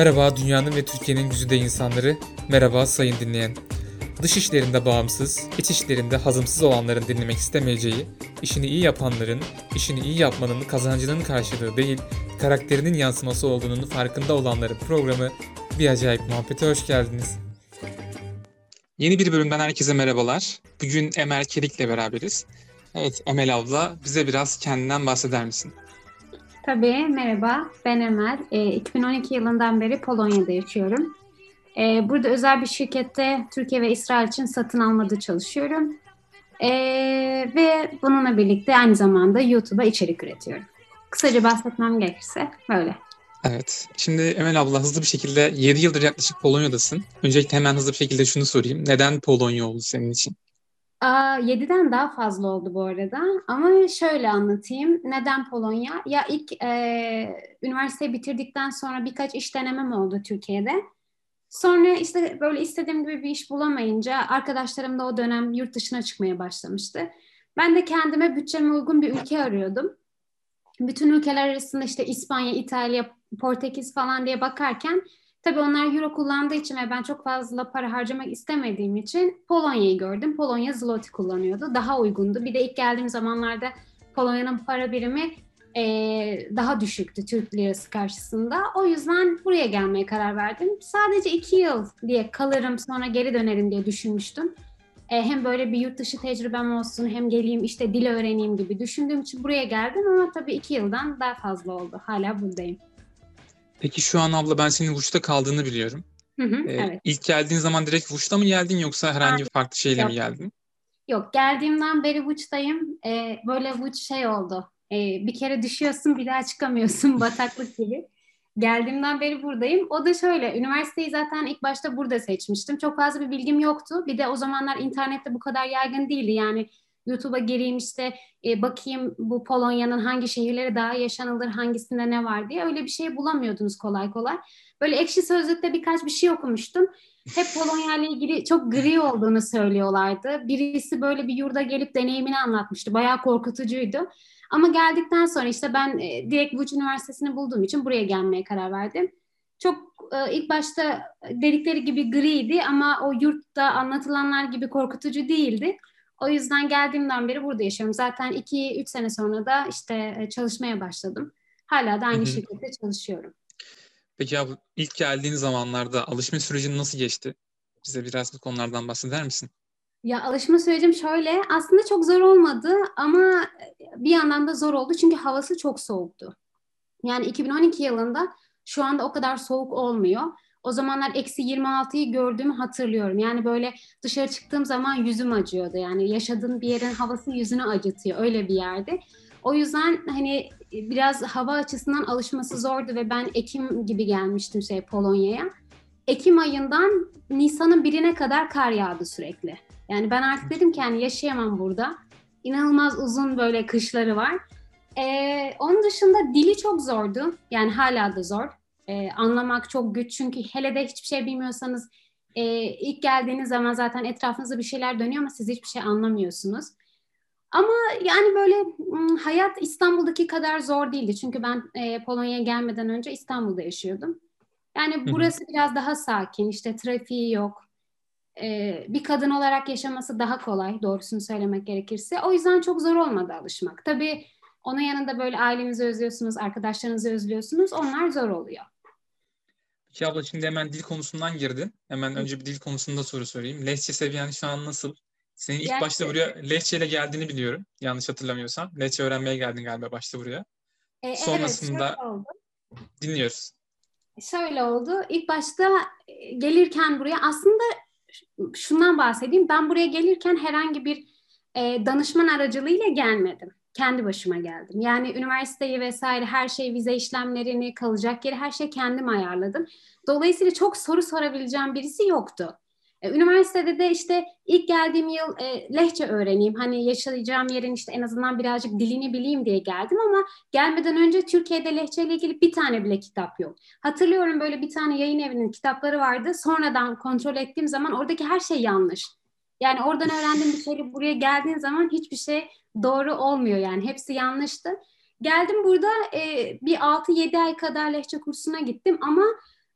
Merhaba dünyanın ve Türkiye'nin güzide insanları, merhaba sayın dinleyen. Dış işlerinde bağımsız, iç işlerinde hazımsız olanların dinlemek istemeyeceği, işini iyi yapanların, işini iyi yapmanın kazancının karşılığı değil, karakterinin yansıması olduğunun farkında olanların programı Bir Acayip Muhabbete hoş geldiniz. Yeni bir bölümden herkese merhabalar. Bugün Emel Kelik'le beraberiz. Evet Emel abla bize biraz kendinden bahseder misin? Tabii, merhaba. Ben Emel. E, 2012 yılından beri Polonya'da yaşıyorum. E, burada özel bir şirkette Türkiye ve İsrail için satın almada çalışıyorum. E, ve bununla birlikte aynı zamanda YouTube'a içerik üretiyorum. Kısaca bahsetmem gerekirse böyle. Evet. Şimdi Emel abla hızlı bir şekilde 7 yıldır yaklaşık Polonya'dasın. Öncelikle hemen hızlı bir şekilde şunu sorayım. Neden Polonya oldu senin için? Aa, 7'den daha fazla oldu bu arada. Ama şöyle anlatayım. Neden Polonya? Ya ilk e, üniversiteyi bitirdikten sonra birkaç iş denemem oldu Türkiye'de. Sonra işte böyle istediğim gibi bir iş bulamayınca arkadaşlarım da o dönem yurt dışına çıkmaya başlamıştı. Ben de kendime bütçeme uygun bir ülke arıyordum. Bütün ülkeler arasında işte İspanya, İtalya, Portekiz falan diye bakarken Tabii onlar euro kullandığı için ve ben çok fazla para harcamak istemediğim için Polonya'yı gördüm. Polonya zloty kullanıyordu. Daha uygundu. Bir de ilk geldiğim zamanlarda Polonya'nın para birimi e, daha düşüktü Türk lirası karşısında. O yüzden buraya gelmeye karar verdim. Sadece iki yıl diye kalırım sonra geri dönerim diye düşünmüştüm. E, hem böyle bir yurt dışı tecrübem olsun hem geleyim işte dil öğreneyim gibi düşündüğüm için buraya geldim ama tabii iki yıldan daha fazla oldu. Hala buradayım. Peki şu an abla ben senin Vuş'ta kaldığını biliyorum. Hı hı, Ee, evet. ilk geldiğin zaman direkt Vuş'ta mı geldin yoksa herhangi bir farklı şeyle mi Yok. geldin? Yok geldiğimden beri Vuç'tayım. Ee, böyle Vuç şey oldu. Ee, bir kere düşüyorsun bir daha çıkamıyorsun bataklık gibi. Geldiğimden beri buradayım. O da şöyle, üniversiteyi zaten ilk başta burada seçmiştim. Çok fazla bir bilgim yoktu. Bir de o zamanlar internette bu kadar yaygın değildi. Yani YouTube'a gireyim işte e, bakayım bu Polonya'nın hangi şehirleri daha yaşanılır, hangisinde ne var diye. Öyle bir şey bulamıyordunuz kolay kolay. Böyle ekşi sözlükte birkaç bir şey okumuştum. Hep Polonya ile ilgili çok gri olduğunu söylüyorlardı. Birisi böyle bir yurda gelip deneyimini anlatmıştı. Bayağı korkutucuydu. Ama geldikten sonra işte ben e, direkt Vuç Üniversitesi'ni bulduğum için buraya gelmeye karar verdim. Çok e, ilk başta dedikleri gibi griydi ama o yurtta anlatılanlar gibi korkutucu değildi. O yüzden geldiğimden beri burada yaşıyorum. Zaten 2-3 sene sonra da işte e, çalışmaya başladım. Hala da aynı şirkette çalışıyorum. Peki abla ilk geldiğin zamanlarda alışma sürecin nasıl geçti? Bize biraz bu konulardan bahseder misin? Ya alışma sürecim şöyle, aslında çok zor olmadı ama bir yandan da zor oldu çünkü havası çok soğuktu. Yani 2012 yılında şu anda o kadar soğuk olmuyor. O zamanlar eksi 26'yı gördüğümü hatırlıyorum. Yani böyle dışarı çıktığım zaman yüzüm acıyordu. Yani yaşadığın bir yerin havası yüzünü acıtıyor. Öyle bir yerde. O yüzden hani biraz hava açısından alışması zordu ve ben Ekim gibi gelmiştim şey Polonya'ya. Ekim ayından Nisan'ın birine kadar kar yağdı sürekli. Yani ben artık dedim ki yani yaşayamam burada. İnanılmaz uzun böyle kışları var. Ee, onun dışında dili çok zordu. Yani hala da zor. Ee, anlamak çok güç çünkü hele de hiçbir şey bilmiyorsanız e, ilk geldiğiniz zaman zaten etrafınızda bir şeyler dönüyor ama siz hiçbir şey anlamıyorsunuz. Ama yani böyle m, hayat İstanbul'daki kadar zor değildi. Çünkü ben e, Polonya'ya gelmeden önce İstanbul'da yaşıyordum. Yani burası biraz daha sakin, işte trafiği yok. Ee, bir kadın olarak yaşaması daha kolay, doğrusunu söylemek gerekirse. O yüzden çok zor olmadı alışmak. Tabii onun yanında böyle ailenizi özlüyorsunuz, arkadaşlarınızı özlüyorsunuz. Onlar zor oluyor. Peki abla şimdi hemen dil konusundan girdin. Hemen önce bir dil konusunda soru sorayım. Lehçe seviyen şu an nasıl? Senin ilk Yani başta buraya Lehçe ile geldiğini biliyorum. Yanlış hatırlamıyorsam. Lehçe öğrenmeye geldin galiba başta buraya. e, evet, Sonrasında oldu. dinliyoruz. Şöyle oldu. İlk başta e, gelirken buraya aslında şundan bahsedeyim. Ben buraya gelirken herhangi bir e, danışman aracılığıyla gelmedim. Kendi başıma geldim. Yani üniversiteyi vesaire her şey vize işlemlerini, kalacak yeri her şey kendim ayarladım. Dolayısıyla çok soru sorabileceğim birisi yoktu. E, Üniversitede de işte ilk geldiğim yıl e, lehçe öğreneyim. Hani yaşayacağım yerin işte en azından birazcık dilini bileyim diye geldim ama gelmeden önce Türkiye'de lehçe ile ilgili bir tane bile kitap yok. Hatırlıyorum böyle bir tane yayın evinin kitapları vardı. Sonradan kontrol ettiğim zaman oradaki her şey yanlış. Yani oradan öğrendiğim bir şeyle buraya geldiğin zaman hiçbir şey doğru olmuyor yani. Hepsi yanlıştı. Geldim burada e, bir 6-7 ay kadar lehçe kursuna gittim ama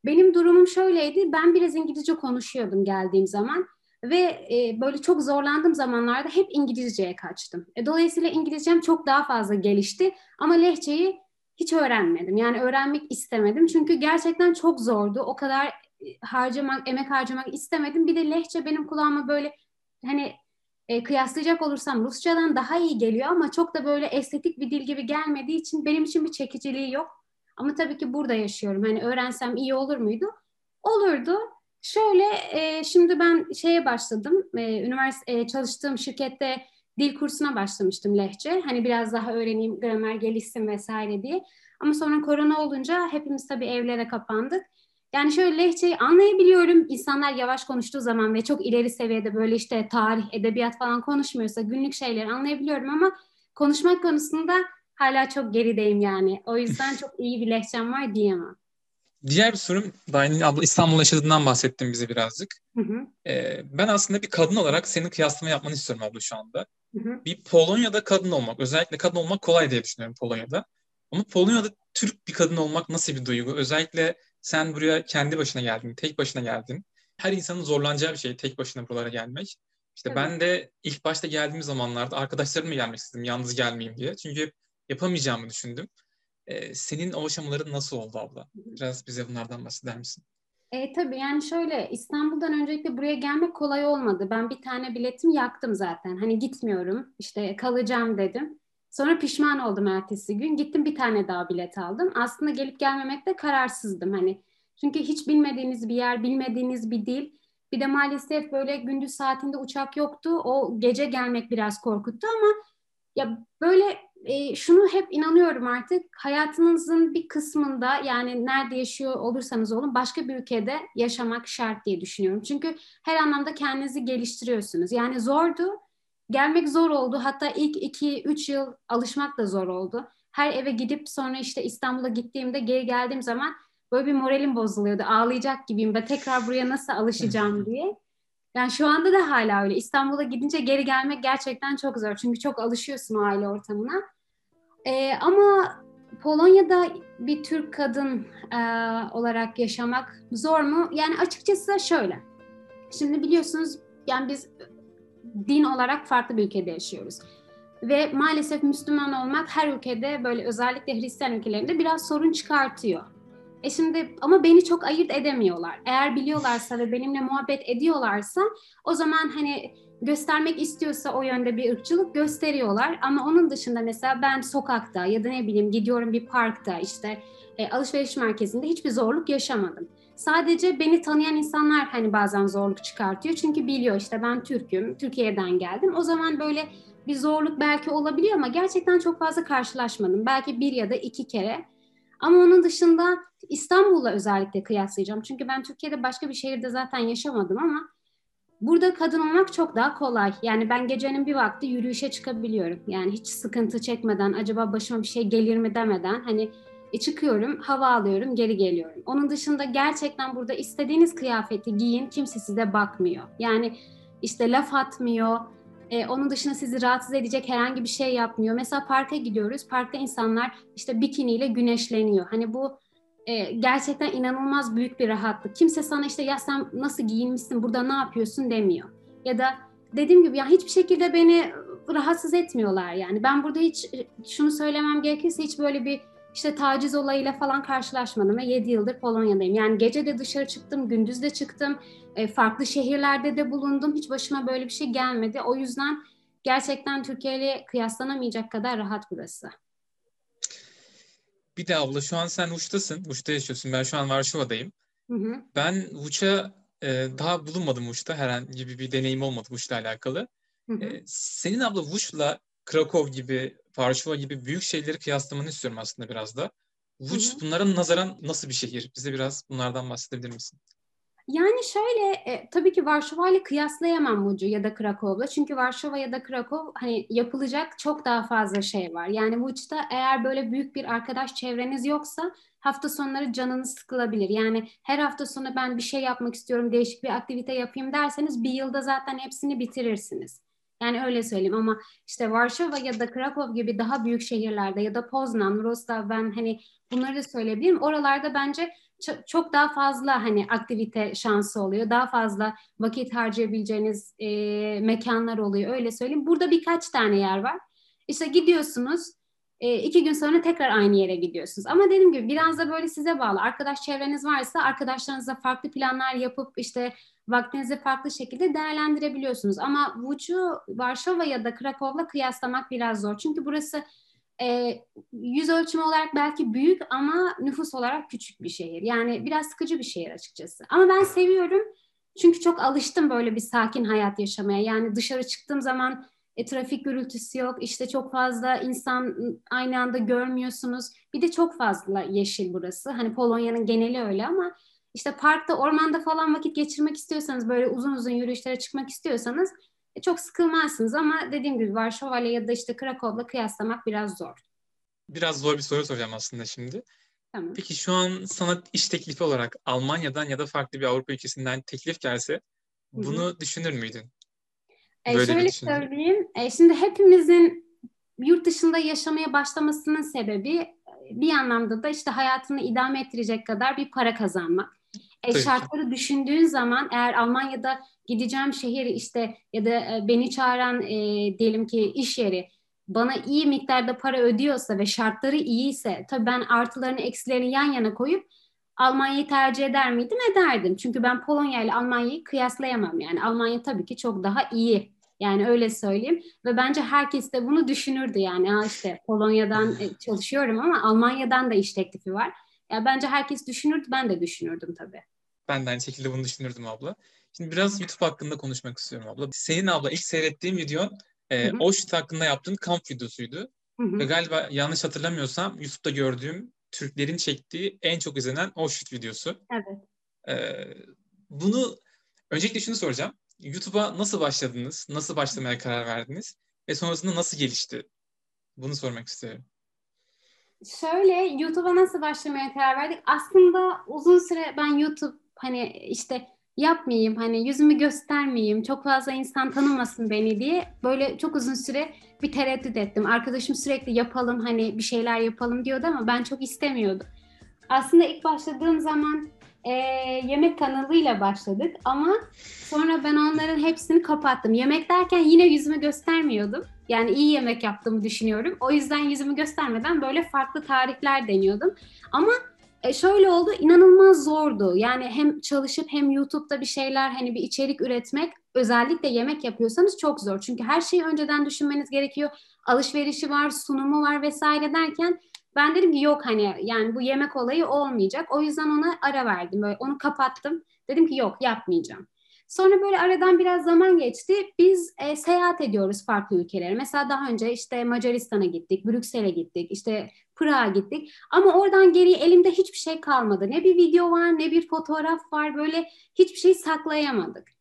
benim durumum şöyleydi. Ben biraz İngilizce konuşuyordum geldiğim zaman ve e, böyle çok zorlandığım zamanlarda hep İngilizceye kaçtım. E, dolayısıyla İngilizcem çok daha fazla gelişti ama lehçeyi hiç öğrenmedim. Yani öğrenmek istemedim çünkü gerçekten çok zordu. O kadar e, harcamak, emek harcamak istemedim. Bir de lehçe benim kulağıma böyle hani e, kıyaslayacak olursam Rusçadan daha iyi geliyor ama çok da böyle estetik bir dil gibi gelmediği için benim için bir çekiciliği yok. Ama tabii ki burada yaşıyorum. Hani öğrensem iyi olur muydu? Olurdu. Şöyle e, şimdi ben şeye başladım. E, üniversite e, çalıştığım şirkette dil kursuna başlamıştım lehçe. Hani biraz daha öğreneyim, gramer gelişsin vesaire diye. Ama sonra korona olunca hepimiz tabii evlere kapandık. Yani şöyle lehçeyi anlayabiliyorum. İnsanlar yavaş konuştuğu zaman ve çok ileri seviyede böyle işte tarih, edebiyat falan konuşmuyorsa günlük şeyleri anlayabiliyorum ama konuşmak konusunda hala çok gerideyim yani. O yüzden çok iyi bir lehçem var diyemem. Diğer bir sorum, Dayan'ın abla İstanbul yaşadığından bahsettin bize birazcık. Hı hı. Ee, ben aslında bir kadın olarak senin kıyaslama yapmanı istiyorum abla şu anda. Hı hı. Bir Polonya'da kadın olmak, özellikle kadın olmak kolay diye düşünüyorum Polonya'da. Ama Polonya'da Türk bir kadın olmak nasıl bir duygu? Özellikle sen buraya kendi başına geldin, tek başına geldin. Her insanın zorlanacağı bir şey tek başına buralara gelmek. İşte evet. ben de ilk başta geldiğim zamanlarda arkadaşlarımla gelmek istedim, yalnız gelmeyeyim diye. Çünkü yapamayacağımı düşündüm. Ee, senin o aşamaların nasıl oldu abla? Biraz bize bunlardan bahseder misin? E, tabii yani şöyle İstanbul'dan öncelikle buraya gelmek kolay olmadı. Ben bir tane biletimi yaktım zaten. Hani gitmiyorum işte kalacağım dedim. Sonra pişman oldum ertesi gün. Gittim bir tane daha bilet aldım. Aslında gelip gelmemekte kararsızdım hani. Çünkü hiç bilmediğiniz bir yer, bilmediğiniz bir dil. Bir de maalesef böyle gündüz saatinde uçak yoktu. O gece gelmek biraz korkuttu ama ya böyle e, şunu hep inanıyorum artık hayatınızın bir kısmında yani nerede yaşıyor olursanız olun başka bir ülkede yaşamak şart diye düşünüyorum. Çünkü her anlamda kendinizi geliştiriyorsunuz. Yani zordu, gelmek zor oldu. Hatta ilk 2-3 yıl alışmak da zor oldu. Her eve gidip sonra işte İstanbul'a gittiğimde geri geldiğim zaman böyle bir moralim bozuluyordu. Ağlayacak gibiyim ve tekrar buraya nasıl alışacağım diye. Yani şu anda da hala öyle. İstanbul'a gidince geri gelmek gerçekten çok zor. Çünkü çok alışıyorsun o aile ortamına. Ee, ama Polonya'da bir Türk kadın e, olarak yaşamak zor mu? Yani açıkçası şöyle. Şimdi biliyorsunuz yani biz din olarak farklı bir ülkede yaşıyoruz. Ve maalesef Müslüman olmak her ülkede böyle özellikle Hristiyan ülkelerinde biraz sorun çıkartıyor. E şimdi ama beni çok ayırt edemiyorlar. Eğer biliyorlarsa ve benimle muhabbet ediyorlarsa o zaman hani göstermek istiyorsa o yönde bir ırkçılık gösteriyorlar. Ama onun dışında mesela ben sokakta ya da ne bileyim gidiyorum bir parkta işte e, alışveriş merkezinde hiçbir zorluk yaşamadım. Sadece beni tanıyan insanlar hani bazen zorluk çıkartıyor. Çünkü biliyor işte ben Türk'üm, Türkiye'den geldim. O zaman böyle bir zorluk belki olabiliyor ama gerçekten çok fazla karşılaşmadım. Belki bir ya da iki kere. Ama onun dışında İstanbul'la özellikle kıyaslayacağım. Çünkü ben Türkiye'de başka bir şehirde zaten yaşamadım ama burada kadın olmak çok daha kolay. Yani ben gecenin bir vakti yürüyüşe çıkabiliyorum. Yani hiç sıkıntı çekmeden, acaba başıma bir şey gelir mi demeden hani e, çıkıyorum, hava alıyorum, geri geliyorum. Onun dışında gerçekten burada istediğiniz kıyafeti giyin, kimse size bakmıyor. Yani işte laf atmıyor, e, onun dışında sizi rahatsız edecek herhangi bir şey yapmıyor. Mesela parka gidiyoruz. Parkta insanlar işte bikiniyle güneşleniyor. Hani bu e, gerçekten inanılmaz büyük bir rahatlık. Kimse sana işte ya sen nasıl giyinmişsin, burada ne yapıyorsun demiyor. Ya da dediğim gibi ya hiçbir şekilde beni rahatsız etmiyorlar yani. Ben burada hiç şunu söylemem gerekirse hiç böyle bir işte taciz olayıyla falan karşılaşmadım ve 7 yıldır Polonya'dayım. Yani gece de dışarı çıktım, gündüz de çıktım, e, farklı şehirlerde de bulundum. Hiç başıma böyle bir şey gelmedi. O yüzden gerçekten Türkiye ile kıyaslanamayacak kadar rahat burası. Bir de abla şu an sen Uç'tasın. Uç'ta yaşıyorsun. Ben şu an Varşova'dayım. Hı hı. Ben Uç'a e, daha bulunmadım Uç'ta. Herhangi bir deneyim olmadı Uç'la alakalı. Hı hı. E, senin abla Uç'la Krakow gibi, Varşova gibi büyük şehirleri kıyaslamanı istiyorum aslında biraz da. Vuc bunların nazaran nasıl bir şehir? Bize biraz bunlardan bahsedebilir misin? Yani şöyle e, tabii ki Varşova ile kıyaslayamam Vucu ya da Krakow'la. Çünkü Varşova ya da Krakow hani yapılacak çok daha fazla şey var. Yani Vuc'ta eğer böyle büyük bir arkadaş çevreniz yoksa hafta sonları canınız sıkılabilir. Yani her hafta sonu ben bir şey yapmak istiyorum, değişik bir aktivite yapayım derseniz bir yılda zaten hepsini bitirirsiniz. Yani öyle söyleyeyim ama işte Varşova ya da Krakow gibi daha büyük şehirlerde ya da Poznan, Wrocław ben hani bunları da söyleyebilirim. Oralarda bence çok daha fazla hani aktivite şansı oluyor. Daha fazla vakit harcayabileceğiniz e, mekanlar oluyor. Öyle söyleyeyim. Burada birkaç tane yer var. İşte gidiyorsunuz e, iki gün sonra tekrar aynı yere gidiyorsunuz. Ama dediğim gibi biraz da böyle size bağlı. Arkadaş çevreniz varsa arkadaşlarınızla farklı planlar yapıp işte vaktinizi farklı şekilde değerlendirebiliyorsunuz. Ama Vucu Varşova ya da Krakow'la kıyaslamak biraz zor. Çünkü burası e, yüz ölçümü olarak belki büyük ama nüfus olarak küçük bir şehir. Yani biraz sıkıcı bir şehir açıkçası. Ama ben seviyorum. Çünkü çok alıştım böyle bir sakin hayat yaşamaya. Yani dışarı çıktığım zaman e, trafik gürültüsü yok. İşte çok fazla insan aynı anda görmüyorsunuz. Bir de çok fazla yeşil burası. Hani Polonya'nın geneli öyle ama işte parkta, ormanda falan vakit geçirmek istiyorsanız, böyle uzun uzun yürüyüşlere çıkmak istiyorsanız e, çok sıkılmazsınız ama dediğim gibi Varşova ya da işte Krakow'la kıyaslamak biraz zor. Biraz zor bir soru soracağım aslında şimdi. Tamam. Peki şu an sana iş teklifi olarak Almanya'dan ya da farklı bir Avrupa ülkesinden teklif gelse bunu Hı-hı. düşünür müydün? E, Böyle şöyle söyleyeyim. E, şimdi hepimizin yurt dışında yaşamaya başlamasının sebebi e, bir anlamda da işte hayatını idame ettirecek kadar bir para kazanmak. E, şartları düşündüğün zaman eğer Almanya'da gideceğim şehir işte ya da e, beni çağıran e, diyelim ki iş yeri bana iyi miktarda para ödüyorsa ve şartları iyiyse tabii ben artılarını eksilerini yan yana koyup Almanya'yı tercih eder miydim? Ederdim. Çünkü ben Polonya ile Almanya'yı kıyaslayamam. Yani Almanya tabii ki çok daha iyi. Yani öyle söyleyeyim. Ve bence herkes de bunu düşünürdü yani. Ha işte Polonya'dan e, çalışıyorum ama Almanya'dan da iş teklifi var. Ya bence herkes düşünürdü. Ben de düşünürdüm tabii. Ben de aynı şekilde bunu düşünürdüm abla. Şimdi biraz YouTube hakkında konuşmak istiyorum abla. Senin abla ilk seyrettiğim videon e, Oşit hakkında yaptığın kamp videosuydu. Hı hı. Ve galiba yanlış hatırlamıyorsam YouTube'da gördüğüm Türklerin çektiği en çok izlenen Oşit videosu. Evet. E, bunu öncelikle şunu soracağım. YouTube'a nasıl başladınız? Nasıl başlamaya karar verdiniz? Ve sonrasında nasıl gelişti? Bunu sormak istiyorum. Şöyle YouTube'a nasıl başlamaya karar verdik? Aslında uzun süre ben YouTube hani işte yapmayayım hani yüzümü göstermeyeyim çok fazla insan tanımasın beni diye böyle çok uzun süre bir tereddüt ettim. Arkadaşım sürekli yapalım hani bir şeyler yapalım diyordu ama ben çok istemiyordum. Aslında ilk başladığım zaman e, yemek kanalıyla başladık ama sonra ben onların hepsini kapattım. Yemek derken yine yüzümü göstermiyordum. Yani iyi yemek yaptığımı düşünüyorum. O yüzden yüzümü göstermeden böyle farklı tarifler deniyordum. Ama e, şöyle oldu inanılmaz zordu. Yani hem çalışıp hem YouTube'da bir şeyler hani bir içerik üretmek özellikle yemek yapıyorsanız çok zor. Çünkü her şeyi önceden düşünmeniz gerekiyor. Alışverişi var, sunumu var vesaire derken ben dedim ki yok hani yani bu yemek olayı olmayacak. O yüzden ona ara verdim. Böyle onu kapattım. Dedim ki yok yapmayacağım. Sonra böyle aradan biraz zaman geçti. Biz e, seyahat ediyoruz farklı ülkelere. Mesela daha önce işte Macaristan'a gittik, Brüksel'e gittik, işte Prag'a gittik. Ama oradan geri elimde hiçbir şey kalmadı. Ne bir video var, ne bir fotoğraf var. Böyle hiçbir şey saklayamadık.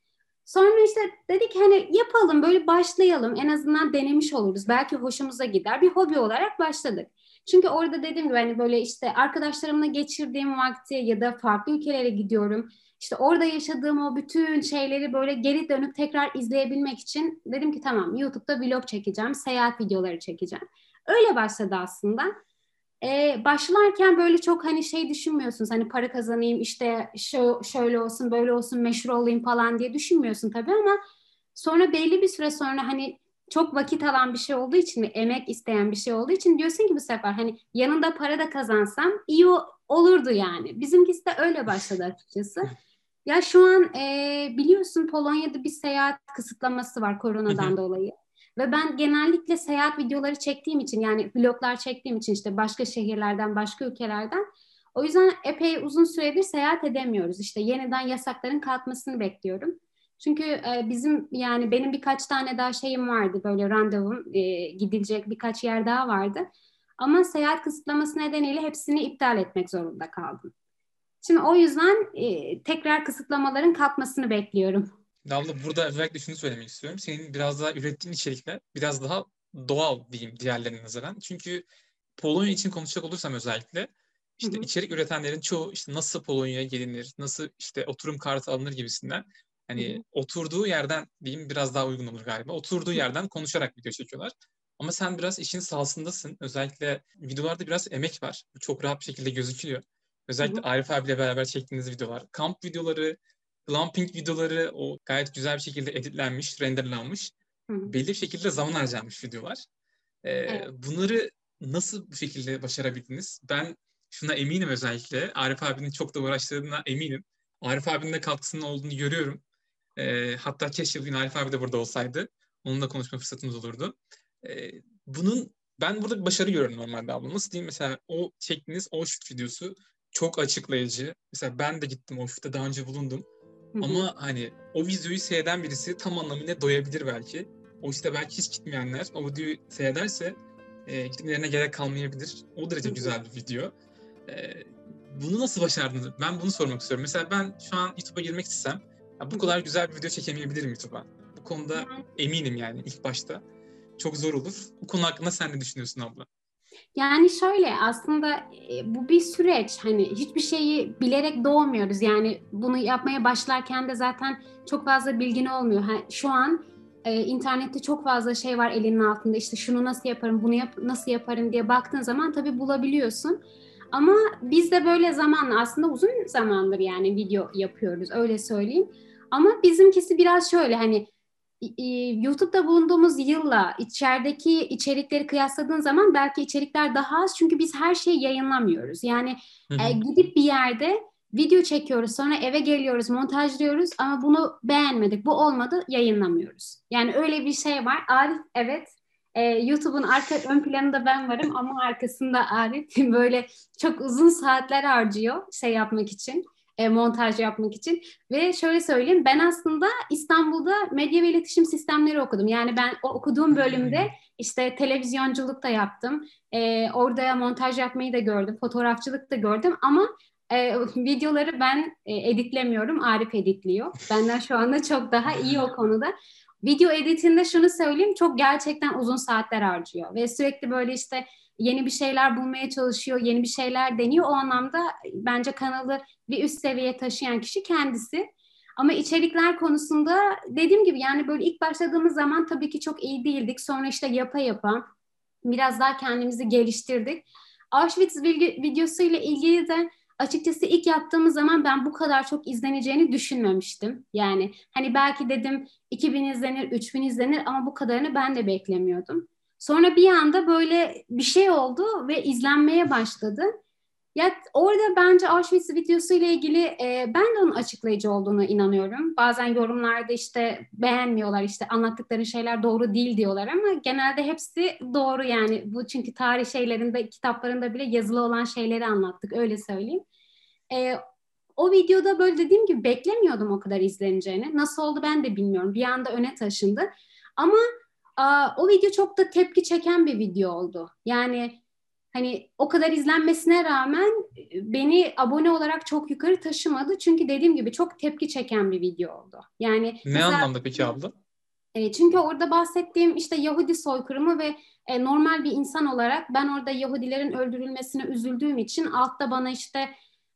Sonra işte dedik hani yapalım böyle başlayalım. En azından denemiş oluruz. Belki hoşumuza gider. Bir hobi olarak başladık. Çünkü orada dediğim gibi hani böyle işte arkadaşlarımla geçirdiğim vakti ya da farklı ülkelere gidiyorum. İşte orada yaşadığım o bütün şeyleri böyle geri dönüp tekrar izleyebilmek için dedim ki tamam YouTube'da vlog çekeceğim, seyahat videoları çekeceğim. Öyle başladı aslında. Ee, başlarken böyle çok hani şey düşünmüyorsunuz hani para kazanayım işte şu, şöyle olsun böyle olsun meşhur olayım falan diye düşünmüyorsun tabii ama sonra belli bir süre sonra hani çok vakit alan bir şey olduğu için ve emek isteyen bir şey olduğu için diyorsun ki bu sefer hani yanında para da kazansam iyi olurdu yani. Bizimkisi de öyle başladı açıkçası. Ya şu an e, biliyorsun Polonya'da bir seyahat kısıtlaması var koronadan dolayı. Ve ben genellikle seyahat videoları çektiğim için yani vloglar çektiğim için işte başka şehirlerden, başka ülkelerden o yüzden epey uzun süredir seyahat edemiyoruz. İşte yeniden yasakların kalkmasını bekliyorum. Çünkü e, bizim yani benim birkaç tane daha şeyim vardı böyle randevum e, gidilecek birkaç yer daha vardı. Ama seyahat kısıtlaması nedeniyle hepsini iptal etmek zorunda kaldım. Şimdi o yüzden e, tekrar kısıtlamaların kalkmasını bekliyorum. Damla burada özellikle şunu söylemek istiyorum. Senin biraz daha ürettiğin içerikler biraz daha doğal diyeyim diğerlerine nazaran. Çünkü Polonya için konuşacak olursam özellikle işte hı hı. içerik üretenlerin çoğu işte nasıl Polonya'ya gelinir, nasıl işte oturum kartı alınır gibisinden Hani Hı hı. oturduğu yerden diyeyim biraz daha uygun olur galiba. Oturduğu yerden konuşarak video çekiyorlar. Ama sen biraz işin sahasındasın. Özellikle videolarda biraz emek var. Bu çok rahat bir şekilde gözüküyor. Özellikle Hı Arif abiyle beraber çektiğiniz videolar. Kamp videoları, glamping videoları o gayet güzel bir şekilde editlenmiş, renderlanmış. Hı hı. Belli bir şekilde zaman harcanmış videolar. Ee, Evet. Bunları nasıl bu şekilde başarabildiniz? Ben şuna eminim özellikle. Arif abinin çok da uğraştığına eminim. Arif abinin de katkısının olduğunu görüyorum. Ee, hatta keşke bugün Arif abi de burada olsaydı. Onunla konuşma fırsatımız olurdu. Ee, bunun ben burada bir başarı görüyorum normalde abla. Nasıl diyeyim mesela o çektiğiniz o shoot videosu çok açıklayıcı. Mesela ben de gittim o shoot'ta daha önce bulundum. Ama hani o videoyu seyreden birisi tam anlamıyla doyabilir belki. O işte belki hiç gitmeyenler o videoyu seyrederse e, gitmelerine gerek kalmayabilir. O derece güzel bir video. E, bunu nasıl başardınız? Ben bunu sormak istiyorum. Mesela ben şu an YouTube'a girmek istesem ya bu kadar güzel bir video çekemeyebilirim YouTube'a. Bu konuda eminim yani ilk başta. Çok zor olur. Bu konu hakkında sen ne düşünüyorsun abla? Yani şöyle aslında e, bu bir süreç hani hiçbir şeyi bilerek doğmuyoruz yani bunu yapmaya başlarken de zaten çok fazla bilgin olmuyor. Ha, şu an e, internette çok fazla şey var elinin altında işte şunu nasıl yaparım bunu yap nasıl yaparım diye baktığın zaman tabii bulabiliyorsun. Ama biz de böyle zamanla aslında uzun zamandır yani video yapıyoruz öyle söyleyeyim. Ama bizimkisi biraz şöyle hani YouTube'da bulunduğumuz yılla içerideki içerikleri kıyasladığın zaman belki içerikler daha az çünkü biz her şeyi yayınlamıyoruz. Yani Hı e, gidip bir yerde video çekiyoruz sonra eve geliyoruz montajlıyoruz ama bunu beğenmedik bu olmadı yayınlamıyoruz. Yani öyle bir şey var. Arif evet e, YouTube'un arka ön planında ben varım ama arkasında Arif böyle çok uzun saatler harcıyor şey yapmak için e, montaj yapmak için ve şöyle söyleyeyim ben aslında İstanbul'da medya ve iletişim sistemleri okudum. Yani ben o okuduğum bölümde işte televizyonculuk da yaptım. E, orada montaj yapmayı da gördüm. Fotoğrafçılık da gördüm ama e, videoları ben e, editlemiyorum. Arif editliyor. Benden şu anda çok daha iyi o konuda. Video editinde şunu söyleyeyim çok gerçekten uzun saatler harcıyor ve sürekli böyle işte yeni bir şeyler bulmaya çalışıyor, yeni bir şeyler deniyor. O anlamda bence kanalı bir üst seviyeye taşıyan kişi kendisi. Ama içerikler konusunda dediğim gibi yani böyle ilk başladığımız zaman tabii ki çok iyi değildik. Sonra işte yapa yapa biraz daha kendimizi geliştirdik. Auschwitz videosu ile ilgili de açıkçası ilk yaptığımız zaman ben bu kadar çok izleneceğini düşünmemiştim. Yani hani belki dedim 2000 izlenir, 3000 izlenir ama bu kadarını ben de beklemiyordum. Sonra bir anda böyle bir şey oldu ve izlenmeye başladı. Ya orada bence Auschwitz videosu ile ilgili e, ben de onun açıklayıcı olduğunu inanıyorum. Bazen yorumlarda işte beğenmiyorlar işte anlattıkları şeyler doğru değil diyorlar ama genelde hepsi doğru yani. Bu çünkü tarih şeylerinde, kitaplarında bile yazılı olan şeyleri anlattık öyle söyleyeyim. E, o videoda böyle dediğim gibi beklemiyordum o kadar izleneceğini. Nasıl oldu ben de bilmiyorum. Bir anda öne taşındı. Ama o video çok da tepki çeken bir video oldu. Yani hani o kadar izlenmesine rağmen beni abone olarak çok yukarı taşımadı. Çünkü dediğim gibi çok tepki çeken bir video oldu. Yani Ne mesela, anlamda peki abla? E, çünkü orada bahsettiğim işte Yahudi soykırımı ve e, normal bir insan olarak ben orada Yahudilerin öldürülmesine üzüldüğüm için altta bana işte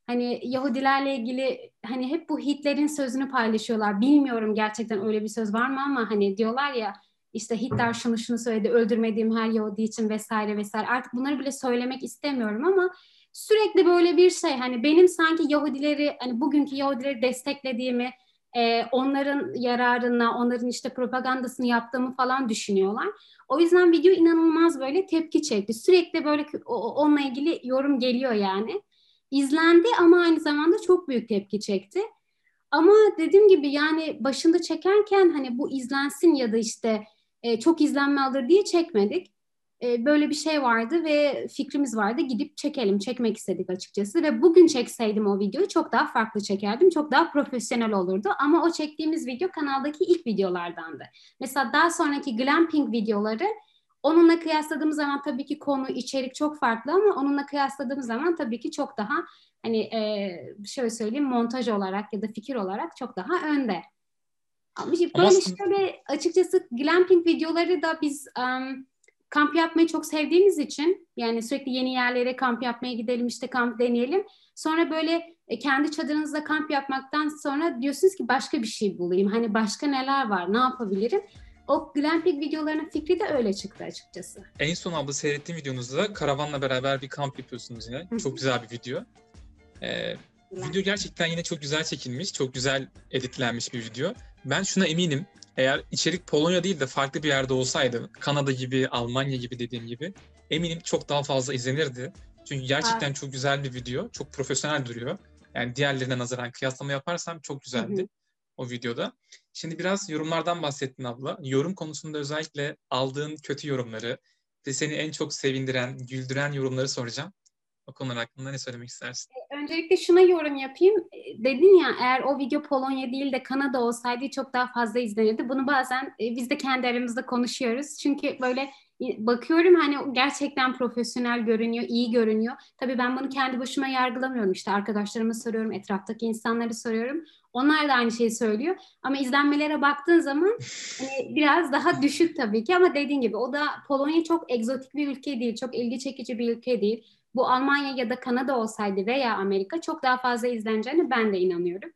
hani Yahudilerle ilgili hani hep bu Hitler'in sözünü paylaşıyorlar. Bilmiyorum gerçekten öyle bir söz var mı ama hani diyorlar ya işte Hitler şunu şunu söyledi öldürmediğim her Yahudi için vesaire vesaire artık bunları bile söylemek istemiyorum ama sürekli böyle bir şey hani benim sanki Yahudileri hani bugünkü Yahudileri desteklediğimi e, onların yararına onların işte propagandasını yaptığımı falan düşünüyorlar. O yüzden video inanılmaz böyle tepki çekti. Sürekli böyle onunla ilgili yorum geliyor yani. İzlendi ama aynı zamanda çok büyük tepki çekti. Ama dediğim gibi yani başında çekerken hani bu izlensin ya da işte e, çok izlenme alır diye çekmedik. E, böyle bir şey vardı ve fikrimiz vardı gidip çekelim, çekmek istedik açıkçası. Ve bugün çekseydim o videoyu çok daha farklı çekerdim, çok daha profesyonel olurdu. Ama o çektiğimiz video kanaldaki ilk videolardandı. Mesela daha sonraki glamping videoları onunla kıyasladığımız zaman tabii ki konu, içerik çok farklı ama onunla kıyasladığımız zaman tabii ki çok daha hani e, şöyle söyleyeyim montaj olarak ya da fikir olarak çok daha önde. Ama böyle aslında... şöyle açıkçası glamping videoları da biz um, kamp yapmayı çok sevdiğimiz için yani sürekli yeni yerlere kamp yapmaya gidelim işte kamp deneyelim. Sonra böyle e, kendi çadırınızda kamp yapmaktan sonra diyorsunuz ki başka bir şey bulayım. Hani başka neler var, ne yapabilirim? O glamping videolarının fikri de öyle çıktı açıkçası. En son abla seyrettiğim videonuzda karavanla beraber bir kamp yapıyorsunuz yine. Çok güzel bir video. Ee, video gerçekten yine çok güzel çekilmiş, çok güzel editlenmiş bir video. Ben şuna eminim. Eğer içerik Polonya değil de farklı bir yerde olsaydı, Kanada gibi, Almanya gibi dediğim gibi eminim çok daha fazla izlenirdi. Çünkü gerçekten çok güzel bir video, çok profesyonel duruyor. Yani diğerlerine nazaran kıyaslama yaparsam çok güzeldi Hı hı. o videoda. Şimdi biraz yorumlardan bahsettin abla. Yorum konusunda özellikle aldığın kötü yorumları ve seni en çok sevindiren, güldüren yorumları soracağım. O konular hakkında ne söylemek istersin? Öncelikle şuna yorum yapayım. E, Dedin ya eğer o video Polonya değil de Kanada olsaydı çok daha fazla izlenirdi. Bunu bazen e, biz de kendi aramızda konuşuyoruz. Çünkü böyle e, bakıyorum hani gerçekten profesyonel görünüyor, iyi görünüyor. Tabii ben bunu kendi başıma yargılamıyorum. İşte arkadaşlarıma soruyorum, etraftaki insanları soruyorum. Onlar da aynı şeyi söylüyor. Ama izlenmelere baktığın zaman hani biraz daha düşük tabii ki ama dediğin gibi o da Polonya çok egzotik bir ülke değil, çok ilgi çekici bir ülke değil. Bu Almanya ya da Kanada olsaydı veya Amerika çok daha fazla izleneceğine ben de inanıyorum.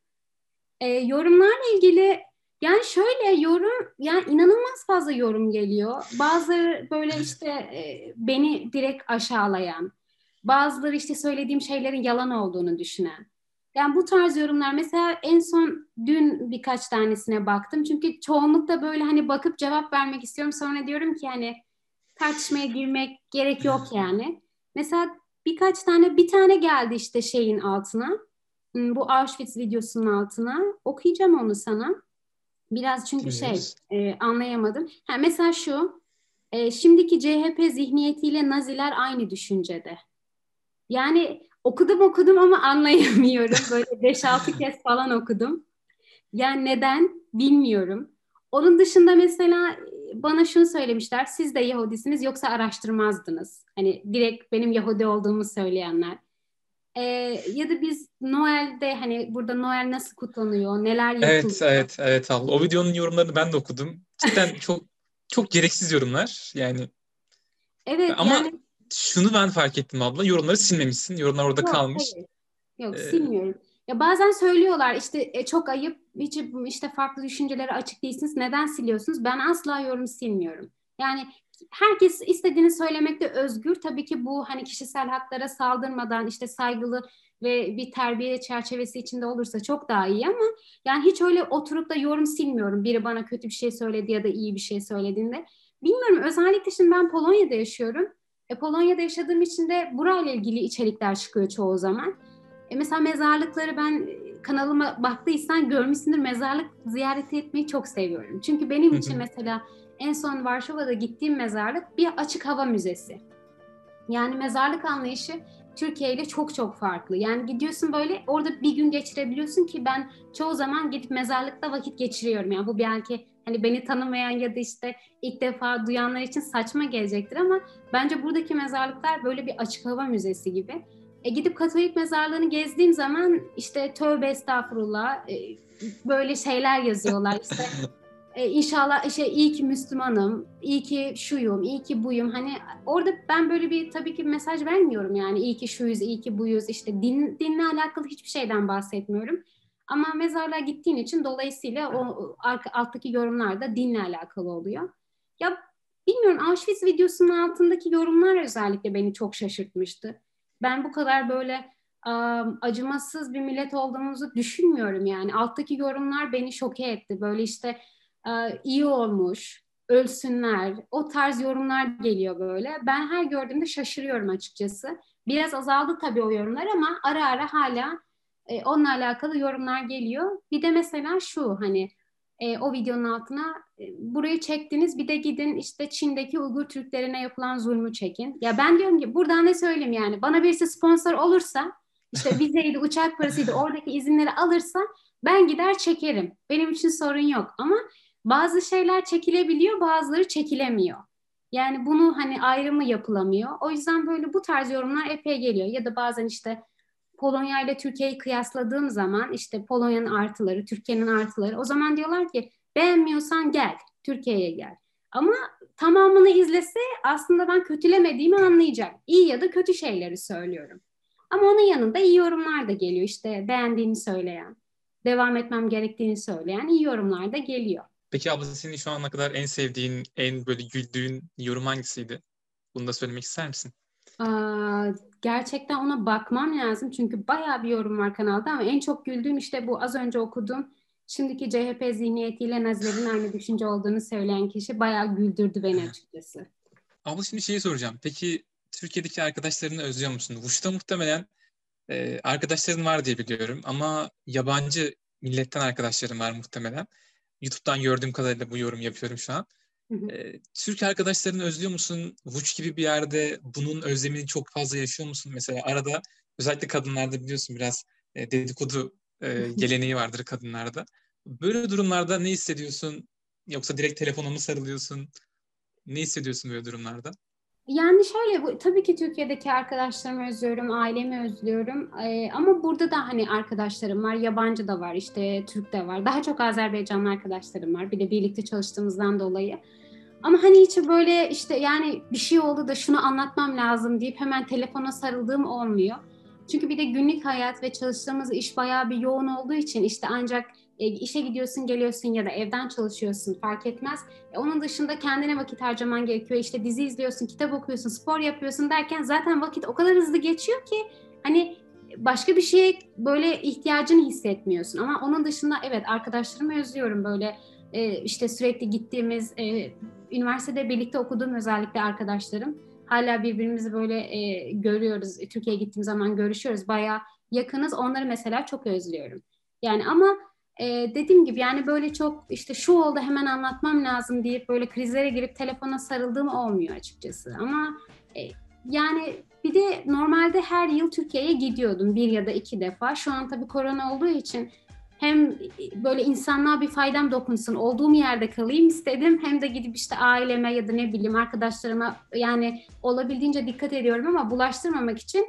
Ee, yorumlarla ilgili yani şöyle yorum yani inanılmaz fazla yorum geliyor. Bazıları böyle işte e, beni direkt aşağılayan, bazıları işte söylediğim şeylerin yalan olduğunu düşünen. Yani bu tarz yorumlar mesela en son dün birkaç tanesine baktım. Çünkü çoğunlukla böyle hani bakıp cevap vermek istiyorum. Sonra diyorum ki hani tartışmaya girmek gerek yok yani. Mesela birkaç tane bir tane geldi işte şeyin altına. Hmm, Bu Auschwitz videosunun altına. Okuyacağım onu sana. Biraz çünkü şey Dinliyoruz. e, anlayamadım. Ha, mesela şu. e, şimdiki CHP zihniyetiyle Naziler aynı düşüncede. Yani okudum okudum ama anlayamıyorum. Böyle 5-6 kez falan okudum. Yani neden bilmiyorum. Onun dışında mesela bana şunu söylemişler. Siz de Yahudisiniz yoksa araştırmazdınız. Hani direkt benim Yahudi olduğumu söyleyenler. Ee, ya da biz Noel'de hani burada Noel nasıl kutlanıyor, neler yapılıyor. Evet, evet, evet abla. O videonun yorumlarını ben de okudum. Cidden çok çok gereksiz yorumlar. Yani Evet Ama yani şunu ben fark ettim abla. Yorumları silmemişsin. Yorumlar orada Yok, kalmış. hayır. Yok Ee, silmiyorum. Ya bazen söylüyorlar işte e, çok ayıp hiç işte farklı düşüncelere açık değilsiniz. Neden siliyorsunuz? Ben asla yorum silmiyorum. Yani herkes istediğini söylemekte özgür. Tabii ki bu hani kişisel haklara saldırmadan işte saygılı ve bir terbiye çerçevesi içinde olursa çok daha iyi ama yani hiç öyle oturup da yorum silmiyorum. Biri bana kötü bir şey söyledi ya da iyi bir şey söylediğinde. Bilmiyorum özellikle şimdi ben Polonya'da yaşıyorum. E, Polonya'da yaşadığım için de burayla ilgili içerikler çıkıyor çoğu zaman. E, mesela mezarlıkları ben e, kanalıma baktıysan görmüşsündür. Mezarlık ziyareti etmeyi çok seviyorum. Çünkü benim için mesela en son Varşova'da gittiğim mezarlık bir açık hava müzesi. Yani mezarlık anlayışı Türkiye ile çok çok farklı. Yani gidiyorsun böyle orada bir gün geçirebiliyorsun ki ben çoğu zaman gidip mezarlıkta vakit geçiriyorum. Yani bu belki hani beni tanımayan ya da işte ilk defa duyanlar için saçma gelecektir ama bence buradaki mezarlıklar böyle bir açık hava müzesi gibi. E gidip Katolik mezarlığını gezdiğim zaman işte tövbe estağfurullah e, böyle şeyler yazıyorlar işte e, inşallah şey iyi ki Müslümanım, iyi ki şuyum, iyi ki buyum. Hani orada ben böyle bir tabii ki mesaj vermiyorum yani iyi ki şuyuz, iyi ki buyuz. İşte din, dinle alakalı hiçbir şeyden bahsetmiyorum. Ama mezarlığa gittiğin için dolayısıyla o alttaki yorumlar da dinle alakalı oluyor. Ya bilmiyorum Auschwitz videosunun altındaki yorumlar özellikle beni çok şaşırtmıştı. Ben bu kadar böyle um, acımasız bir millet olduğumuzu düşünmüyorum yani. Alttaki yorumlar beni şoke etti. Böyle işte e, iyi olmuş, ölsünler, o tarz yorumlar geliyor böyle. Ben her gördüğümde şaşırıyorum açıkçası. Biraz azaldı tabii o yorumlar ama ara ara hala e, onunla alakalı yorumlar geliyor. Bir de mesela şu hani e, o videonun altına e, burayı çektiniz bir de gidin işte Çin'deki Uygur Türklerine yapılan zulmü çekin. Ya ben diyorum ki buradan ne söyleyeyim yani bana birisi sponsor olursa işte vizeydi, uçak parasıydı oradaki izinleri alırsa ben gider çekerim. Benim için sorun yok ama bazı şeyler çekilebiliyor, bazıları çekilemiyor. Yani bunu hani ayrımı yapılamıyor. O yüzden böyle bu tarz yorumlar epey geliyor. Ya da bazen işte Polonya ile Türkiye'yi kıyasladığım zaman işte Polonya'nın artıları, Türkiye'nin artıları. O zaman diyorlar ki beğenmiyorsan gel, Türkiye'ye gel. Ama tamamını izlese aslında ben kötülemediğimi anlayacak. İyi ya da kötü şeyleri söylüyorum. Ama onun yanında iyi yorumlar da geliyor. İşte beğendiğini söyleyen, devam etmem gerektiğini söyleyen iyi yorumlar da geliyor. Peki abla senin şu ana kadar en sevdiğin, en böyle güldüğün yorum hangisiydi? Bunu da söylemek ister misin? Aa, gerçekten ona bakmam lazım. Çünkü bayağı bir yorum var kanalda ama en çok güldüğüm işte bu az önce okuduğum şimdiki CHP zihniyetiyle Nazilerin aynı düşünce olduğunu söyleyen kişi bayağı güldürdü beni açıkçası. Abla şimdi şeyi soracağım. Peki Türkiye'deki arkadaşlarını özlüyor musun? Vuş'ta muhtemelen e, arkadaşların var diye biliyorum ama yabancı milletten arkadaşlarım var muhtemelen. YouTube'dan gördüğüm kadarıyla bu yorum yapıyorum şu an. E, Türk arkadaşlarını özlüyor musun? Vuç gibi bir yerde bunun özlemini çok fazla yaşıyor musun? Mesela arada özellikle kadınlarda biliyorsun biraz e, dedikodu e, geleneği vardır kadınlarda. Böyle durumlarda ne hissediyorsun? Yoksa direkt telefona mı sarılıyorsun? Ne hissediyorsun böyle durumlarda? Yani şöyle bu tabii ki Türkiye'deki arkadaşlarımı özlüyorum, ailemi özlüyorum. Ee, ama burada da hani arkadaşlarım var, yabancı da var, işte Türk de var. Daha çok Azerbaycanlı arkadaşlarım var. Bir de birlikte çalıştığımızdan dolayı. Ama hani hiç böyle işte yani bir şey oldu da şunu anlatmam lazım deyip hemen telefona sarıldığım olmuyor. Çünkü bir de günlük hayat ve çalıştığımız iş bayağı bir yoğun olduğu için işte ancak e, işe gidiyorsun, geliyorsun ya da evden çalışıyorsun fark etmez. E, onun dışında kendine vakit harcaman gerekiyor. İşte dizi izliyorsun, kitap okuyorsun, spor yapıyorsun derken zaten vakit o kadar hızlı geçiyor ki hani başka bir şeye böyle ihtiyacını hissetmiyorsun. Ama onun dışında evet arkadaşlarımı özlüyorum böyle e, işte sürekli gittiğimiz e, üniversitede birlikte okuduğum özellikle arkadaşlarım. Hala birbirimizi böyle e, görüyoruz. Türkiye'ye gittiğim zaman görüşüyoruz. Bayağı yakınız. Onları mesela çok özlüyorum. Yani ama e, dediğim gibi yani böyle çok işte şu oldu hemen anlatmam lazım deyip böyle krizlere girip telefona sarıldığım olmuyor açıkçası. Ama e, yani bir de normalde her yıl Türkiye'ye gidiyordum bir ya da iki defa. Şu an tabii korona olduğu için hem böyle insanlığa bir faydam dokunsun, olduğum yerde kalayım istedim. Hem de gidip işte aileme ya da ne bileyim arkadaşlarıma yani olabildiğince dikkat ediyorum ama bulaştırmamak için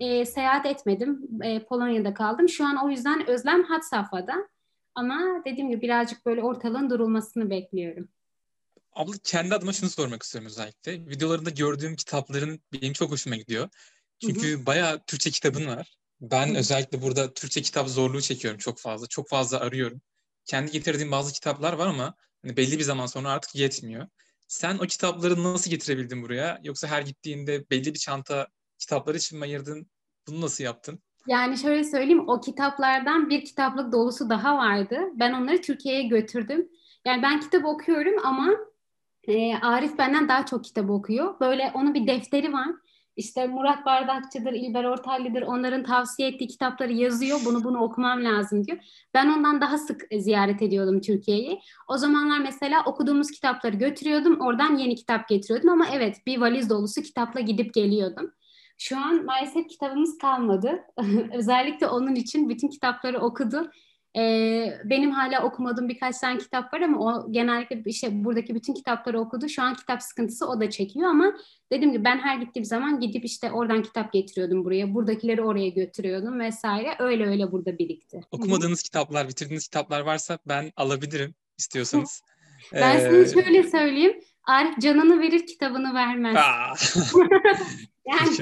e, seyahat etmedim. E, Polonya'da kaldım. Şu an o yüzden özlem had safhada. Ama dediğim gibi birazcık böyle ortalığın durulmasını bekliyorum. Abla kendi adıma şunu sormak istiyorum özellikle. Videolarında gördüğüm kitapların benim çok hoşuma gidiyor. Çünkü hı hı. bayağı Türkçe kitabın var. Ben özellikle burada Türkçe kitap zorluğu çekiyorum çok fazla. Çok fazla arıyorum. Kendi getirdiğim bazı kitaplar var ama hani belli bir zaman sonra artık yetmiyor. Sen o kitapları nasıl getirebildin buraya? Yoksa her gittiğinde belli bir çanta kitaplar için mi ayırdın? Bunu nasıl yaptın? Yani şöyle söyleyeyim o kitaplardan bir kitaplık dolusu daha vardı. Ben onları Türkiye'ye götürdüm. Yani ben kitap okuyorum ama e, Arif benden daha çok kitap okuyor. Böyle onun bir defteri var. İşte Murat Bardakçı'dır, İlber Ortaylı'dır onların tavsiye ettiği kitapları yazıyor. Bunu bunu okumam lazım diyor. Ben ondan daha sık ziyaret ediyordum Türkiye'yi. O zamanlar mesela okuduğumuz kitapları götürüyordum. Oradan yeni kitap getiriyordum ama evet bir valiz dolusu kitapla gidip geliyordum. Şu an maalesef kitabımız kalmadı. Özellikle onun için bütün kitapları okudu. Ee, benim hala okumadığım birkaç tane kitap var ama o genellikle işte buradaki bütün kitapları okudu. Şu an kitap sıkıntısı o da çekiyor ama dediğim gibi ben her gittiğim zaman gidip işte oradan kitap getiriyordum buraya. Buradakileri oraya götürüyordum vesaire. Öyle öyle burada birikti. Okumadığınız kitaplar, bitirdiğiniz kitaplar varsa ben alabilirim istiyorsanız. ben ee... şöyle söyleyeyim. Arif canını verir kitabını vermez. yani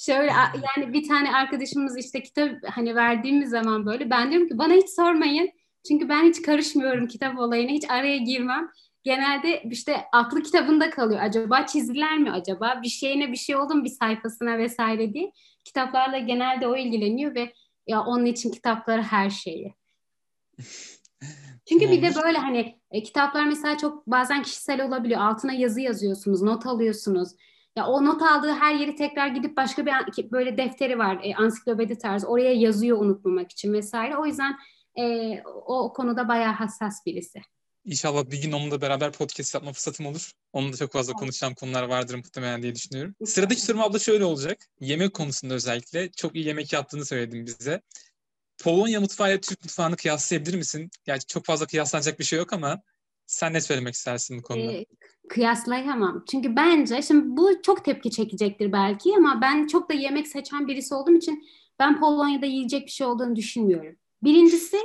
şöyle yani bir tane arkadaşımız işte kitap hani verdiğimiz zaman böyle ben diyorum ki bana hiç sormayın. Çünkü ben hiç karışmıyorum kitap olayına. Hiç araya girmem. Genelde işte aklı kitabında kalıyor. Acaba çizdiler mi acaba? Bir şeyine bir şey oldu mu bir sayfasına vesaire diye. Kitaplarla genelde o ilgileniyor ve ya onun için kitapları her şeyi. Çünkü bir de böyle hani e, kitaplar mesela çok bazen kişisel olabiliyor. Altına yazı yazıyorsunuz, not alıyorsunuz. Ya o not aldığı her yeri tekrar gidip başka bir böyle defteri var, e, ansiklopedi tarzı. Oraya yazıyor unutmamak için vesaire. O yüzden e, o, konuda bayağı hassas birisi. İnşallah bir gün onunla beraber podcast yapma fırsatım olur. Onunla çok fazla konuşacağım konular vardır muhtemelen diye düşünüyorum. Sıradaki sorum abla şöyle olacak. Yemek konusunda özellikle çok iyi yemek yaptığını söyledin bize. Polonya mutfağı ile Türk mutfağını kıyaslayabilir misin? Gerçi çok fazla kıyaslanacak bir şey yok ama sen ne söylemek istersin bu konuda? Ee, kıyaslayamam. Çünkü bence şimdi bu çok tepki çekecektir belki ama ben çok da yemek seçen birisi olduğum için ben Polonya'da yiyecek bir şey olduğunu düşünmüyorum. Birincisi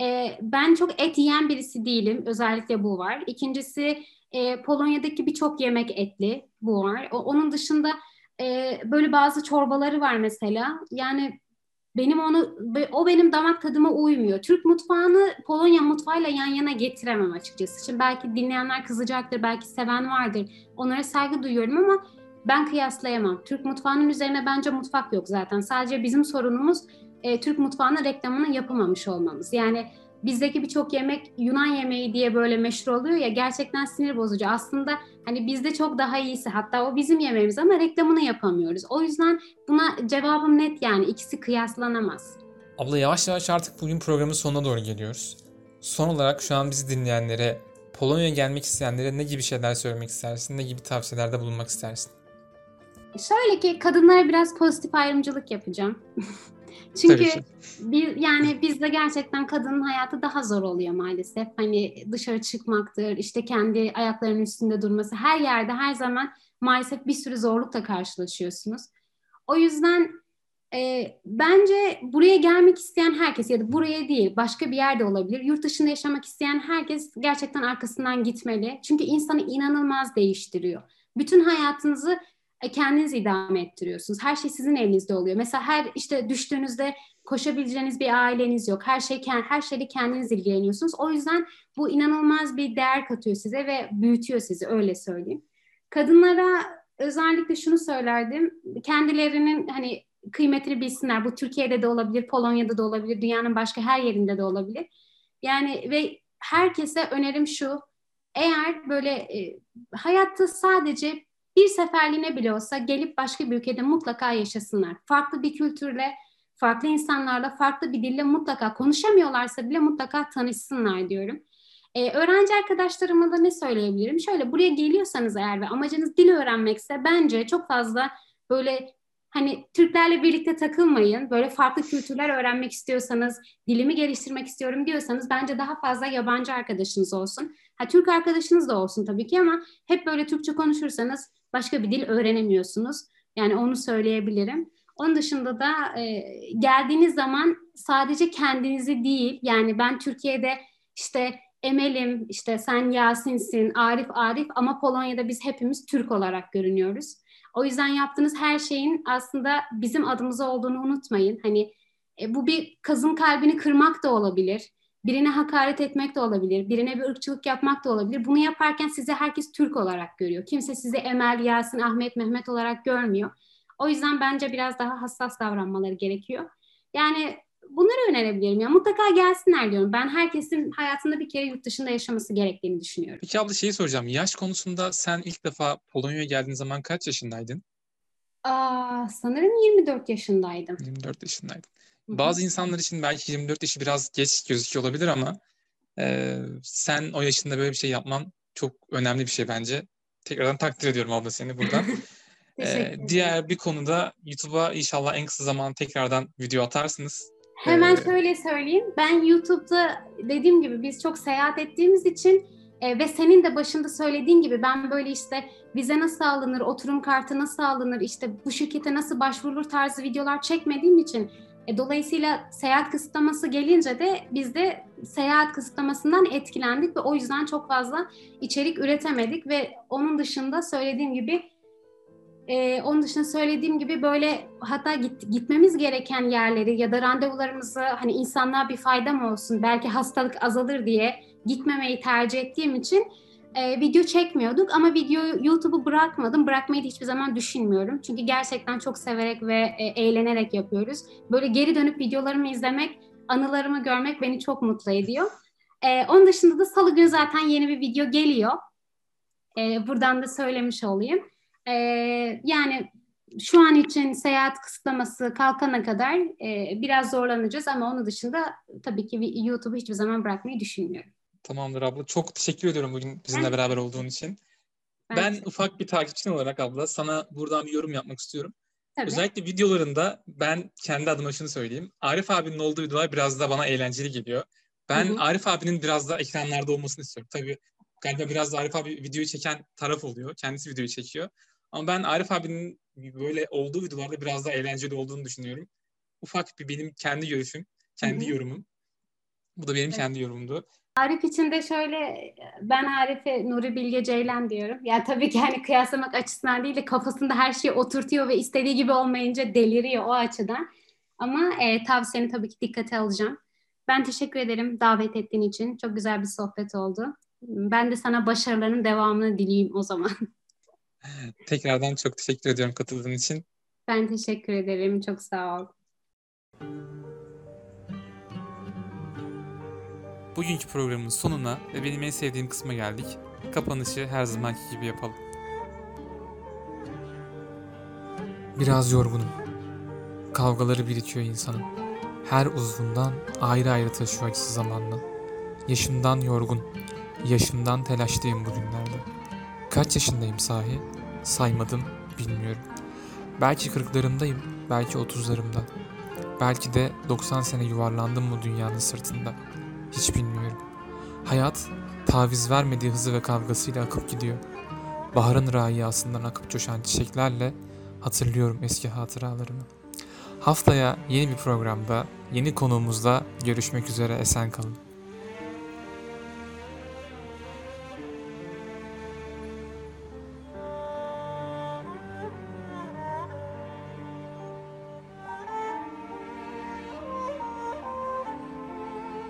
e, ben çok et yiyen birisi değilim. Özellikle bu var. İkincisi e, Polonya'daki birçok yemek etli. Bu var. O, onun dışında E, böyle bazı çorbaları var mesela. Yani benim onu o benim damak tadıma uymuyor. Türk mutfağını Polonya mutfağıyla yan yana getiremem açıkçası. Şimdi belki dinleyenler kızacaktır, belki seven vardır. Onlara saygı duyuyorum ama ben kıyaslayamam. Türk mutfağının üzerine bence mutfak yok zaten. Sadece bizim sorunumuz e, Türk mutfağının reklamını yapamamış olmamız. Yani bizdeki birçok yemek Yunan yemeği diye böyle meşhur oluyor ya gerçekten sinir bozucu. Aslında hani bizde çok daha iyisi hatta o bizim yemeğimiz ama reklamını yapamıyoruz. O yüzden buna cevabım net yani ikisi kıyaslanamaz. Abla yavaş yavaş artık bugün programın sonuna doğru geliyoruz. Son olarak şu an bizi dinleyenlere, Polonya'ya gelmek isteyenlere ne gibi şeyler söylemek istersin, ne gibi tavsiyelerde bulunmak istersin? Şöyle ki kadınlara biraz pozitif ayrımcılık yapacağım. Çünkü bir yani bizde gerçekten kadının hayatı daha zor oluyor maalesef. Hani dışarı çıkmaktır, işte kendi ayaklarının üstünde durması her yerde her zaman maalesef bir sürü zorlukla karşılaşıyorsunuz. O yüzden e, bence buraya gelmek isteyen herkes ya da buraya değil başka bir yerde olabilir. Yurt dışında yaşamak isteyen herkes gerçekten arkasından gitmeli. Çünkü insanı inanılmaz değiştiriyor. Bütün hayatınızı kendiniz idame ettiriyorsunuz. Her şey sizin elinizde oluyor. Mesela her işte düştüğünüzde koşabileceğiniz bir aileniz yok. Her şey her şeyle kendiniz ilgileniyorsunuz. O yüzden bu inanılmaz bir değer katıyor size ve büyütüyor sizi öyle söyleyeyim. Kadınlara özellikle şunu söylerdim. Kendilerinin hani kıymetini bilsinler. Bu Türkiye'de de olabilir, Polonya'da da olabilir, dünyanın başka her yerinde de olabilir. Yani ve herkese önerim şu. Eğer böyle e, hayatta sadece bir seferliğine bile olsa gelip başka bir ülkede mutlaka yaşasınlar. Farklı bir kültürle, farklı insanlarla, farklı bir dille mutlaka konuşamıyorlarsa bile mutlaka tanışsınlar diyorum. Ee, öğrenci arkadaşlarıma da ne söyleyebilirim? Şöyle buraya geliyorsanız eğer ve amacınız dil öğrenmekse bence çok fazla böyle hani Türklerle birlikte takılmayın. Böyle farklı kültürler öğrenmek istiyorsanız, dilimi geliştirmek istiyorum diyorsanız bence daha fazla yabancı arkadaşınız olsun. Ha Türk arkadaşınız da olsun tabii ki ama hep böyle Türkçe konuşursanız başka bir dil öğrenemiyorsunuz. Yani onu söyleyebilirim. Onun dışında da e, geldiğiniz zaman sadece kendinizi değil yani ben Türkiye'de işte Emel'im, işte sen Yasin'sin, Arif Arif ama Polonya'da biz hepimiz Türk olarak görünüyoruz. O yüzden yaptığınız her şeyin aslında bizim adımıza olduğunu unutmayın. Hani e, bu bir kızın kalbini kırmak da olabilir. Birine hakaret etmek de olabilir. Birine bir ırkçılık yapmak da olabilir. Bunu yaparken sizi herkes Türk olarak görüyor. Kimse sizi Emel, Yasin, Ahmet, Mehmet olarak görmüyor. O yüzden bence biraz daha hassas davranmaları gerekiyor. Yani bunları önerebilirim. Ya mutlaka gelsinler diyorum. Ben herkesin hayatında bir kere yurt dışında yaşaması gerektiğini düşünüyorum. Peki abla şeyi soracağım. Yaş konusunda sen ilk defa Polonya'ya geldiğin zaman kaç yaşındaydın? Aa, sanırım 24 yaşındaydım. 24 yaşındaydın. Bazı insanlar için belki 24 yaşı biraz geç gözüküyor olabilir ama e, sen o yaşında böyle bir şey yapman çok önemli bir şey bence. Tekrardan takdir ediyorum abla seni buradan. ee, diğer bir konuda YouTube'a inşallah en kısa zaman tekrardan video atarsınız. Hemen ee, şöyle söyleyeyim. Ben YouTube'da dediğim gibi biz çok seyahat ettiğimiz için e, ve senin de başında söylediğin gibi ben böyle işte vize nasıl alınır, oturum kartı nasıl alınır, işte bu şirkete nasıl başvurulur tarzı videolar çekmediğim için e, dolayısıyla seyahat kısıtlaması gelince de biz de seyahat kısıtlamasından etkilendik ve o yüzden çok fazla içerik üretemedik ve onun dışında söylediğim gibi e, onun dışında söylediğim gibi böyle hatta git, gitmemiz gereken yerleri ya da randevularımızı hani insanlığa bir faydam olsun belki hastalık azalır diye gitmemeyi tercih ettiğim için e, video çekmiyorduk ama video YouTube'u bırakmadım. Bırakmayı da hiçbir zaman düşünmüyorum. Çünkü gerçekten çok severek ve e, eğlenerek yapıyoruz. Böyle geri dönüp videolarımı izlemek, anılarımı görmek beni çok mutlu ediyor. E, onun dışında da salı günü zaten yeni bir video geliyor. E, buradan da söylemiş olayım. E, yani şu an için seyahat kısıtlaması kalkana kadar e, biraz zorlanacağız ama onun dışında tabii ki YouTube'u hiçbir zaman bırakmayı düşünmüyorum. Tamamdır abla. Çok teşekkür ediyorum bugün bizimle beraber olduğun için. Ben, ben ufak bir takipçin olarak abla sana buradan bir yorum yapmak istiyorum. Tabii. Özellikle videolarında ben kendi adıma şunu söyleyeyim. Arif abinin olduğu videolar biraz da bana eğlenceli geliyor. Ben Hı-hı. Arif abinin biraz da ekranlarda olmasını istiyorum. Tabii galiba biraz da Arif abi videoyu çeken taraf oluyor. Kendisi videoyu çekiyor. Ama ben Arif abinin böyle olduğu videolarda biraz daha eğlenceli olduğunu düşünüyorum. Ufak bir benim kendi görüşüm, kendi Hı-hı. yorumum. Bu da benim Evet. kendi yorumumdu. Arif için de şöyle ben Arif'e Nuri Bilge Ceylan diyorum. Yani tabii ki hani kıyaslamak açısından değil de kafasında her şeyi oturtuyor ve istediği gibi olmayınca deliriyor o açıdan. Ama e, tavsiyeni tabii ki dikkate alacağım. Ben teşekkür ederim davet ettiğin için. Çok güzel bir sohbet oldu. Ben de sana başarılarının devamını dileyeyim o zaman. Tekrardan çok teşekkür ediyorum katıldığın için. Ben teşekkür ederim. Çok sağ ol. Bugünkü programın sonuna ve benim en sevdiğim kısma geldik. Kapanışı her zamanki gibi yapalım. Biraz yorgunum. Kavgaları birikiyor insanın. Her uzvundan ayrı ayrı taşıyor acısı zamanla. Yaşımdan yorgun, yaşımdan telaşlıyım bugünlerde. Kaç yaşındayım sahi? Saymadım, bilmiyorum. Belki kırklarımdayım, belki otuzlarımda. Belki de 90 sene yuvarlandım bu dünyanın sırtında. Hiç bilmiyorum. Hayat taviz vermediği hızı ve kavgasıyla akıp gidiyor. Baharın rayasından akıp coşan çiçeklerle hatırlıyorum eski hatıralarımı. Haftaya yeni bir programda, yeni konuğumuzla görüşmek üzere esen kalın.